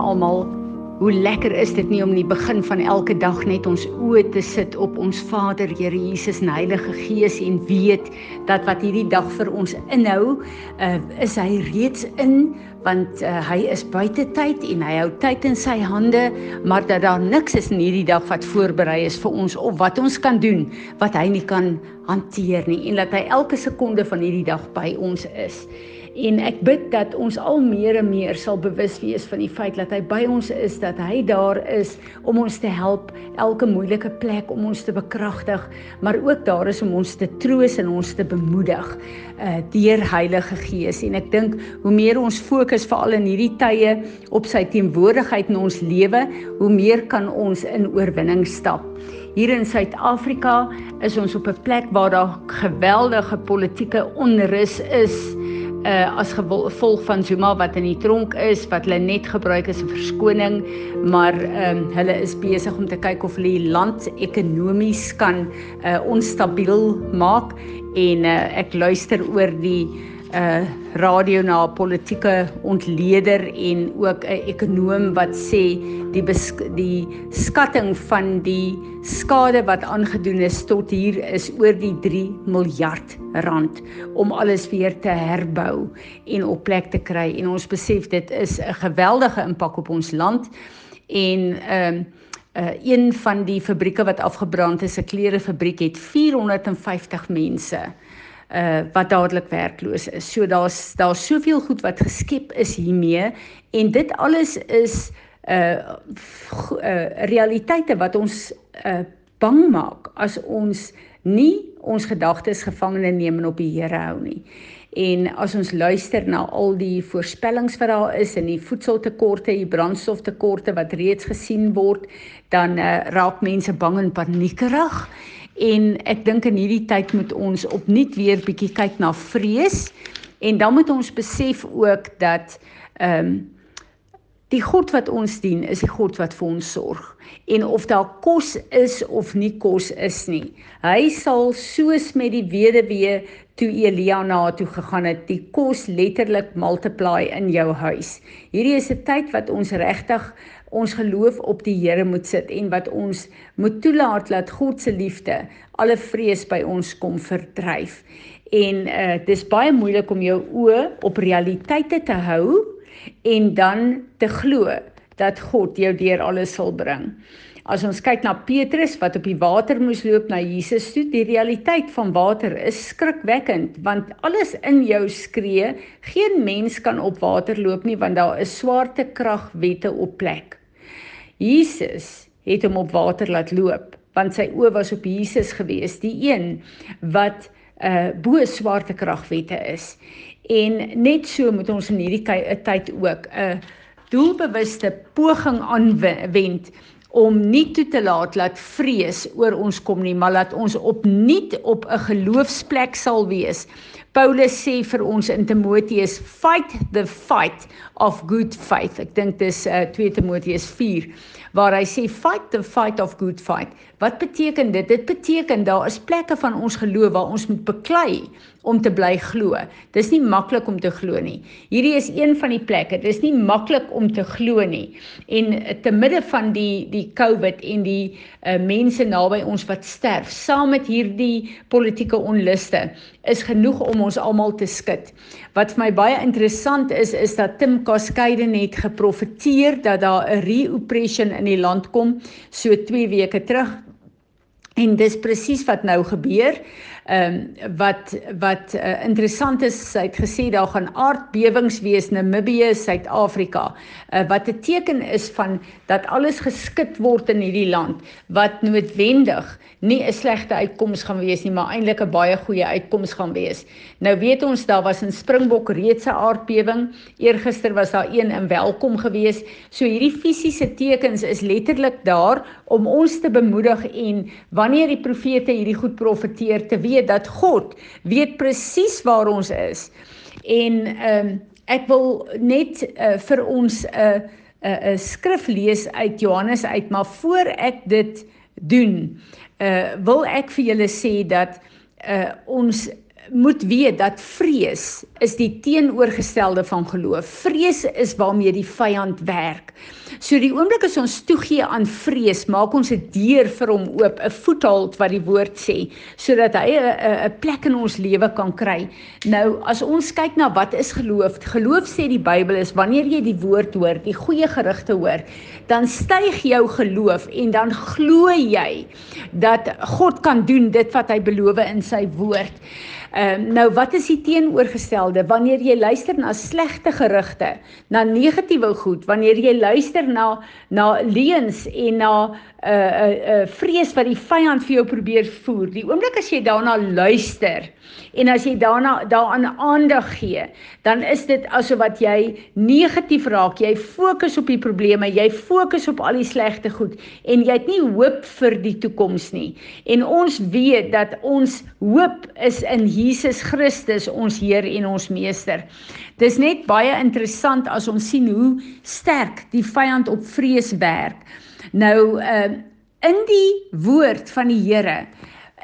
Almal. Hoe lekker is dit nie om in die begin van elke dag net ons oë te sit op ons Vader, Here Jesus en Heilige Gees en weet dat wat hierdie dag vir ons inhou, uh, is hy reeds in want uh, hy is buite tyd en hy hou tyd in sy hande, maar dat daar niks is in hierdie dag wat voorberei is vir ons of wat ons kan doen wat hy nie kan hanteer nie en dat hy elke sekonde van hierdie dag by ons is en ek bid dat ons al meer en meer sal bewus wees van die feit dat hy by ons is, dat hy daar is om ons te help elke moeilike plek om ons te bekragtig, maar ook daar is om ons te troos en ons te bemoedig uh deur Heilige Gees. En ek dink hoe meer ons fokus veral in hierdie tye op sy teenwoordigheid in ons lewe, hoe meer kan ons in oorwinning stap. Hier in Suid-Afrika is ons op 'n plek waar daar geweldige politieke onrus is uh as gevolg van Zuma wat in die tronk is wat hulle net gebruik as 'n verskoning maar ehm um, hulle is besig om te kyk of hulle die land ekonomies kan uh onstabiel maak. En uh, ek luister oor die uh radio na 'n politieke ontleder en ook 'n ekonoom wat sê die die skatting van die skade wat aangedoen is tot hier is oor die 3 miljard rand om alles weer te herbou en op plek te kry. En ons besef dit is 'n geweldige impak op ons land en ehm um, uh een van die fabrieke wat afgebrand is 'n klerefabriek het 450 mense uh wat dadelik werkloos is. So daar's daar's soveel goed wat geskep is hiermee en dit alles is uh uh realiteite wat ons uh bang maak as ons nie ons gedagtes gevangene neem en op die Here hou nie. En as ons luister na al die voorspellings wat daar is en die voedseltekorte, die brandstoftekorte wat reeds gesien word, dan uh, raak mense bang en paniekerig en ek dink in hierdie tyd moet ons opnuut weer bietjie kyk na vrees. En dan moet ons besef ook dat ehm um, die God wat ons dien is die God wat vir ons sorg. En of daar kos is of nie kos is nie. Hy sal soos met die weduwee toe Elia na toe gegaan het die kos letterlik multiply in jou huis. Hierdie is 'n tyd wat ons regtig ons geloof op die Here moet sit en wat ons moet toelaat dat God se liefde alle vrees by ons kom verdryf. En uh dis baie moeilik om jou oë op realiteite te hou en dan te glo dat God jou deur alles sal bring. As ons kyk na Petrus wat op die water moes loop na Jesus toe, die realiteit van water is skrikwekkend want alles in jou skree, geen mens kan op water loop nie want daar is swaartekragwette op plek. Jesus het hom op water laat loop want sy oë was op Jesus gewees, die een wat uh bo swaartekragwette is. En net so moet ons in hierdie tyd ook 'n doelbewuste poging aanwend om nie toe te laat dat vrees oor ons kom nie, maar laat ons opnuut op 'n geloofsplek sal wees. Paulus sê vir ons in Timoteus, fight the fight of good faith. Ek dink dis uh, 2 Timoteus 4 waar hy sê fight the fight of good fight. Wat beteken dit? Dit beteken daar is plekke van ons geloof waar ons moet beklei om te bly glo. Dis nie maklik om te glo nie. Hierdie is een van die plekke. Dis nie maklik om te glo nie. En te midde van die die COVID en die uh, mense naby ons wat sterf, saam met hierdie politieke onluste, is genoeg om ons almal te skud. Wat vir my baie interessant is, is dat Tim Cascade net geprofeteer dat daar 'n reoppression in die land kom so 2 weke terug. En dis presies wat nou gebeur. Ehm um, wat wat uh, interessant is, hy het gesê daar gaan aardbewings wees Namibië, Suid-Afrika. Uh, wat 'n teken is van dat alles geskit word in hierdie land wat noodwendig nie 'n slegte uitkoms gaan wees nie, maar eintlik 'n baie goeie uitkoms gaan wees. Nou weet ons daar was in Springbok reeds 'n aardbewing. Eergister was daar een in Welkom gewees. So hierdie fisiese tekens is letterlik daar om ons te bemoedig en wanneer die profete hierdie goed profeteer te weet dat God weet presies waar ons is. En ehm um, ek wil net uh, vir ons 'n uh, 'n uh, 'n uh, skrif lees uit Johannes uit, maar voor ek dit doen, uh wil ek vir julle sê dat uh ons moet weet dat vrees is die teenoorgestelde van geloof. Vrees is waarmee die vyand werk. So die oomblik as ons toegee aan vrees, maak ons 'n deur vir hom oop, 'n voethold wat die woord sê, sodat hy 'n plek in ons lewe kan kry. Nou as ons kyk na wat is geloof? Geloof sê die Bybel is wanneer jy die woord hoor, die goeie gerugte hoor, dan styg jou geloof en dan glo jy dat God kan doen dit wat hy beloof in sy woord. Ehm nou wat is die teenoorgestelde? Wanneer jy luister na slegte gerugte, na negatiewe goed, wanneer jy luister na na leuns en na 'n uh, 'n uh, 'n uh, vrees wat die vyand vir jou probeer voer. Die oomblik as jy daarna luister en as jy daarna daaraan aandag gee, dan is dit asof wat jy negatief raak. Jy fokus op die probleme, jy fokus op al die slegte goed en jy het nie hoop vir die toekoms nie. En ons weet dat ons hoop is in Jesus Christus ons Heer en ons Meester. Dis net baie interessant as ons sien hoe sterk die vyand op vrees werk. Nou uh in die woord van die Here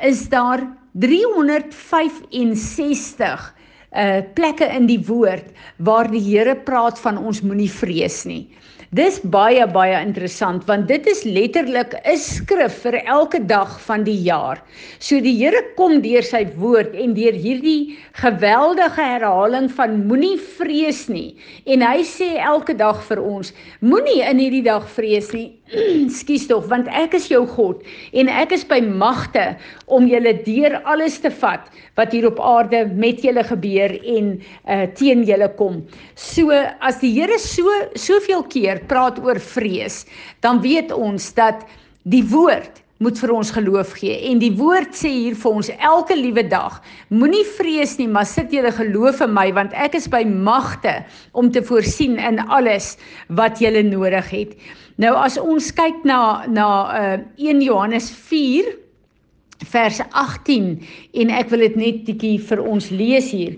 is daar 365 uh plekke in die woord waar die Here praat van ons moenie vrees nie. Dis baie baie interessant want dit is letterlik 'n skrif vir elke dag van die jaar. So die Here kom deur sy woord en deur hierdie geweldige herhaling van moenie vrees nie. En hy sê elke dag vir ons, moenie in hierdie dag vrees nie. Skus tog, want ek is jou God en ek is by magte om julle deur alles te vat wat hier op aarde met julle gebeur en uh teen julle kom. So as die Here so soveel keer praat oor vrees, dan weet ons dat die woord moet vir ons geloof gee en die woord sê hier vir ons elke liewe dag moenie vrees nie maar sit julle geloof in my want ek is by magte om te voorsien in alles wat julle nodig het Nou as ons kyk na na uh 1 Johannes 4 vers 18 en ek wil dit net bietjie vir ons lees hier.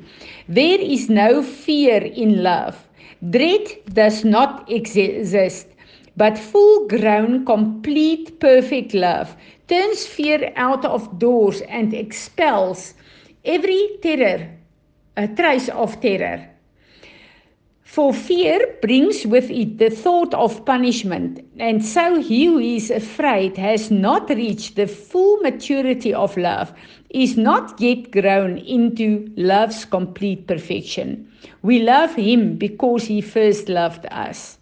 There is no fear in love. Dread does not exist, but full grown complete perfect love turns fear out of doors and expels every terror, a trace of terror. For fear brings with it the thought of punishment, and so he who is afraid has not reached the full maturity of love, is not yet grown into love's complete perfection. We love him because he first loved us.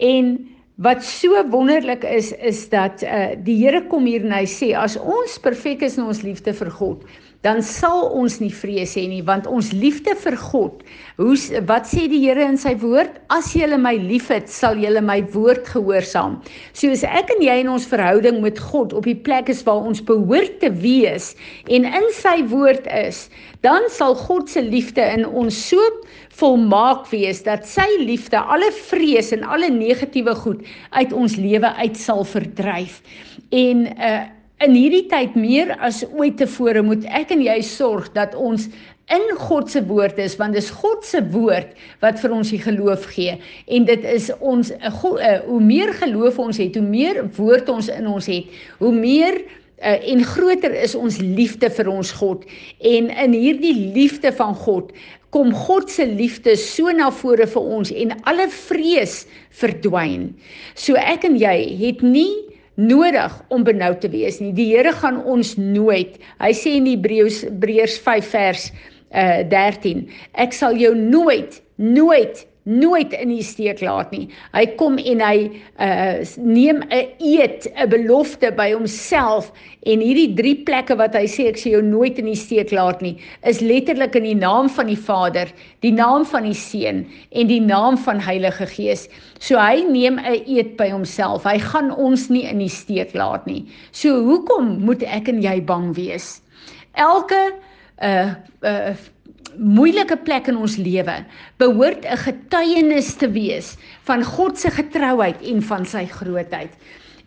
En wat so wonderlik is is dat uh, die Here kom hier en hy sê as ons perfek is in ons liefde vir God, dan sal ons nie vrees hê nie want ons liefde vir God. Hoe wat sê die Here in sy woord? As jy my liefhet, sal jy my woord gehoorsaam. So as ek en jy in ons verhouding met God op die plek is waar ons behoort te wees en in sy woord is, dan sal God se liefde in ons so volmaak wees dat sy liefde alle vrees en alle negatiewe goed uit ons lewe uit sal verdryf. En uh In hierdie tyd meer as ooit tevore moet ek en jy sorg dat ons in God se woord is want dis God se woord wat vir ons die geloof gee en dit is ons uh, hoe meer geloof ons het, hoe meer woord ons in ons het, hoe meer uh, en groter is ons liefde vir ons God en in hierdie liefde van God kom God se liefde so na vore vir ons en alle vrees verdwyn. So ek en jy het nie nodig om benoud te wees nie. Die Here gaan ons nooit. Hy sê in Hebreërs Hebreërs 5 vers uh 13, ek sal jou nooit nooit nooit in die steek laat nie. Hy kom en hy uh neem 'n eed, 'n belofte by homself en hierdie drie plekke wat hy sê ek sê jou nooit in die steek laat nie, is letterlik in die naam van die Vader, die naam van die Seun en die naam van Heilige Gees. So hy neem 'n eed by homself. Hy gaan ons nie in die steek laat nie. So hoekom moet ek en jy bang wees? Elke uh uh moeilike plek in ons lewe behoort 'n getuienis te wees van God se getrouheid en van sy grootheid.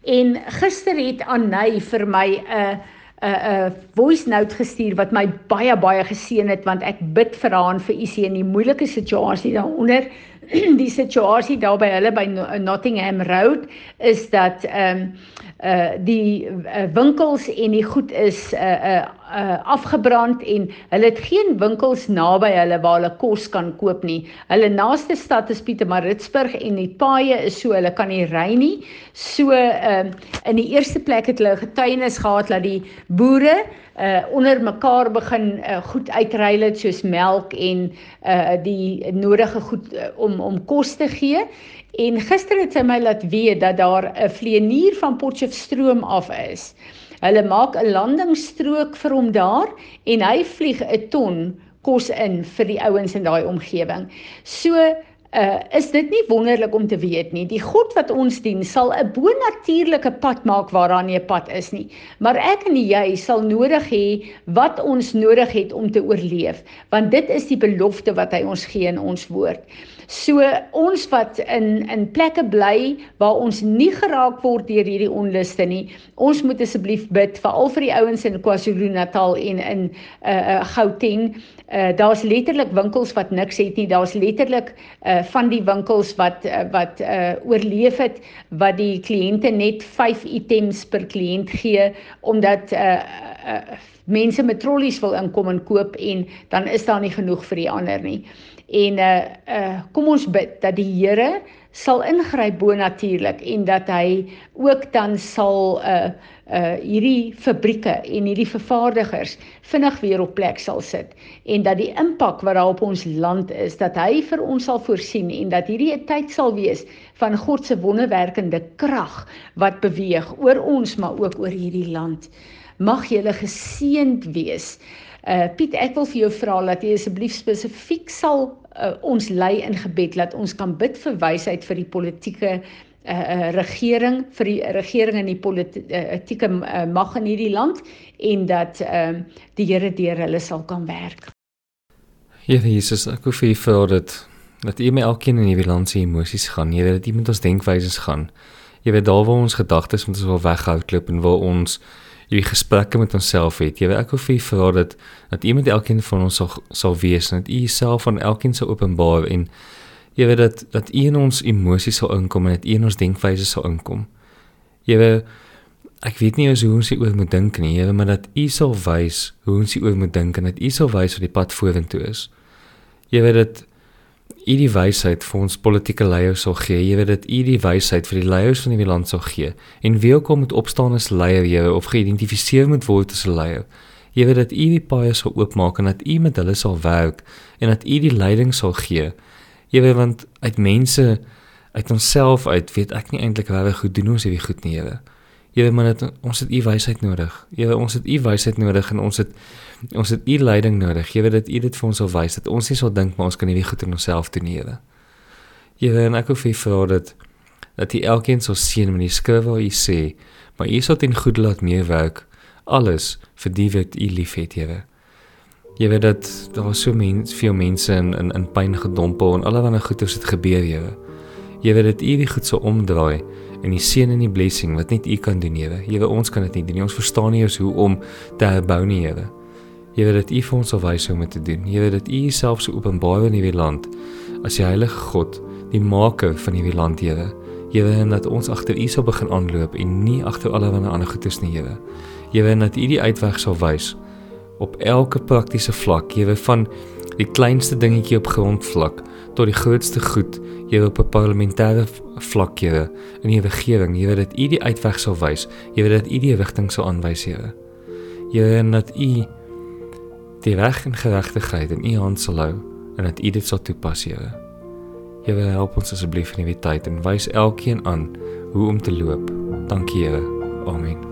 En gister het Anay vir my 'n 'n 'n voice note gestuur wat my baie baie geseën het want ek bid vir haar en vir Isie in die moeilike situasie daaronder die situasie daar by hulle by Nottingham Road is dat ehm um, uh die uh, winkels en die goed is uh uh, uh afgebrand en hulle het geen winkels naby hulle waar hulle kos kan koop nie. Hulle naaste stad is Pietermaritzburg en die paaie is so hulle kan nie ry nie. So ehm uh, in die eerste plek het hulle getuienis gehad dat die boere uh onder mekaar begin uh, goed uitruil het soos melk en uh die nodige goed uh, om om kos te gee En gister het sy my laat weet dat daar 'n vlieënier van Potchefstroom af is. Hulle maak 'n landingsstrook vir hom daar en hy vlieg 'n ton kos in vir die ouens in daai omgewing. So Uh is dit nie wonderlik om te weet nie. Die God wat ons dien sal 'n bonatuurlike pad maak waaraan nie 'n pad is nie. Maar ek en jy sal nodig hê wat ons nodig het om te oorleef, want dit is die belofte wat hy ons gee in ons woord. So ons wat in in plekke bly waar ons nie geraak word deur hierdie onluste nie, ons moet asseblief bid veral vir die ouens in KwaZulu-Natal en in uh, uh Gauteng. Uh daar's letterlik winkels wat niks het nie. Daar's letterlik uh van die winkels wat uh, wat uh oorleef het wat die kliënte net 5 items per kliënt gee omdat uh, uh mense met trollies wil inkom en koop en dan is daar nie genoeg vir die ander nie. En uh uh kom ons bid dat die Here sal ingryp bo natuurlik en dat hy ook dan sal uh uh hierdie fabrieke en hierdie vervaardigers vinnig weer op plek sal sit en dat die impak wat daar op ons land is dat hy vir ons sal voorsien en dat hierdie 'n tyd sal wees van God se wonderwerkende krag wat beweeg oor ons maar ook oor hierdie land mag jy geseënd wees Uh Piet, ek wil vir jou vra dat jy asseblief spesifiek sal uh, ons lei in gebed dat ons kan bid vir wysheid vir die politieke uh, uh, regering vir die regering en die politieke uh, mag in hierdie land en dat uh, die Here deur hulle sal kan werk. Here Jesus, ek hoef vir u vra dat dat u met elkeen in hierdie land se emosies gaan. Weet dat u met ons denkwyses gaan. Jy weet daar waar ons gedagtes moet ons wel weghou klip en waar ons hierdie gesprekke met onsself het. Jy weet ek hoef vir vra dat dat iemand elkeen van ons sal sal wees en dat u self van elkeen sal openbaar en jy weet dat dat u in ons emosies sal inkom en dat u in ons denkwyse sal inkom. Jy weet ek weet nie hoe ons oor moet dink nie, weet maar dat u sal wys hoe ons oor moet dink en dat u sal wys wat die pad vorentoe is. Jy weet dat u die wysheid vir ons politieke leiers sal gee. Jy weet dat u die wysheid vir die leiers van die land sal gee. En wie ook al moet opstaan as leier, jy of geïdentifiseer moet word as 'n leier. Jy weet dat u die paaie sal oopmaak en dat u met hulle sal werk en dat u die leiding sal gee. Jy weet want uit mense uit onsself uit weet ek nie eintlik reg goed doen ons hierdie goed nie, Here. Here, maar dit ons het u wysheid nodig. Here, ons het u wysheid nodig en ons het ons het u leiding nodig. Here, dat u dit vir ons sal wys dat ons nie sal dink maar ons kan hierdie goed in onsself doen Here. Here, en ek hoef u vra dat dat u elkeen sal sien met die skrif waar u sê, maar u sal ten goeie laat meewerk alles vir die wat u liefhet, Here. Jy weet dat daar so mens, veel mense in in in pyn gedompel en allerlei goeders het gebeur, Here. Jy weet dat u die goed sou omdraai en die seën en die blessing wat net U kan doen, Here. Here, ons kan dit nie doen nie. Ons verstaan nie hoe om te herbou nie, Here. Here, dat U vir ons sal wys hoe om dit te doen. Here, dat U Uself so openbaar in hierdie land as die heilige God, die maker van hierdie land, Here. Here, en dat ons agter U sal begin aanloop en nie agter allerlei ander goedes nie, Here. Here, en dat U die uitweg sal wys op elke praktiese vlak, Here, van die kleinste dingetjie op grondvlak tot die grootste goed jy op 'n parlementêre vlak jy in die regering. Weet dat u die uitweg sal wys. Weet dat u die rigting sal aanwys jy jy weet dat u die reg en geregtigheid in u hand sal hou en dat u dit sal toepas jy wil help ons asseblief in hierdie tyd en wys elkeen aan hoe om te loop. Dankie Here. Amen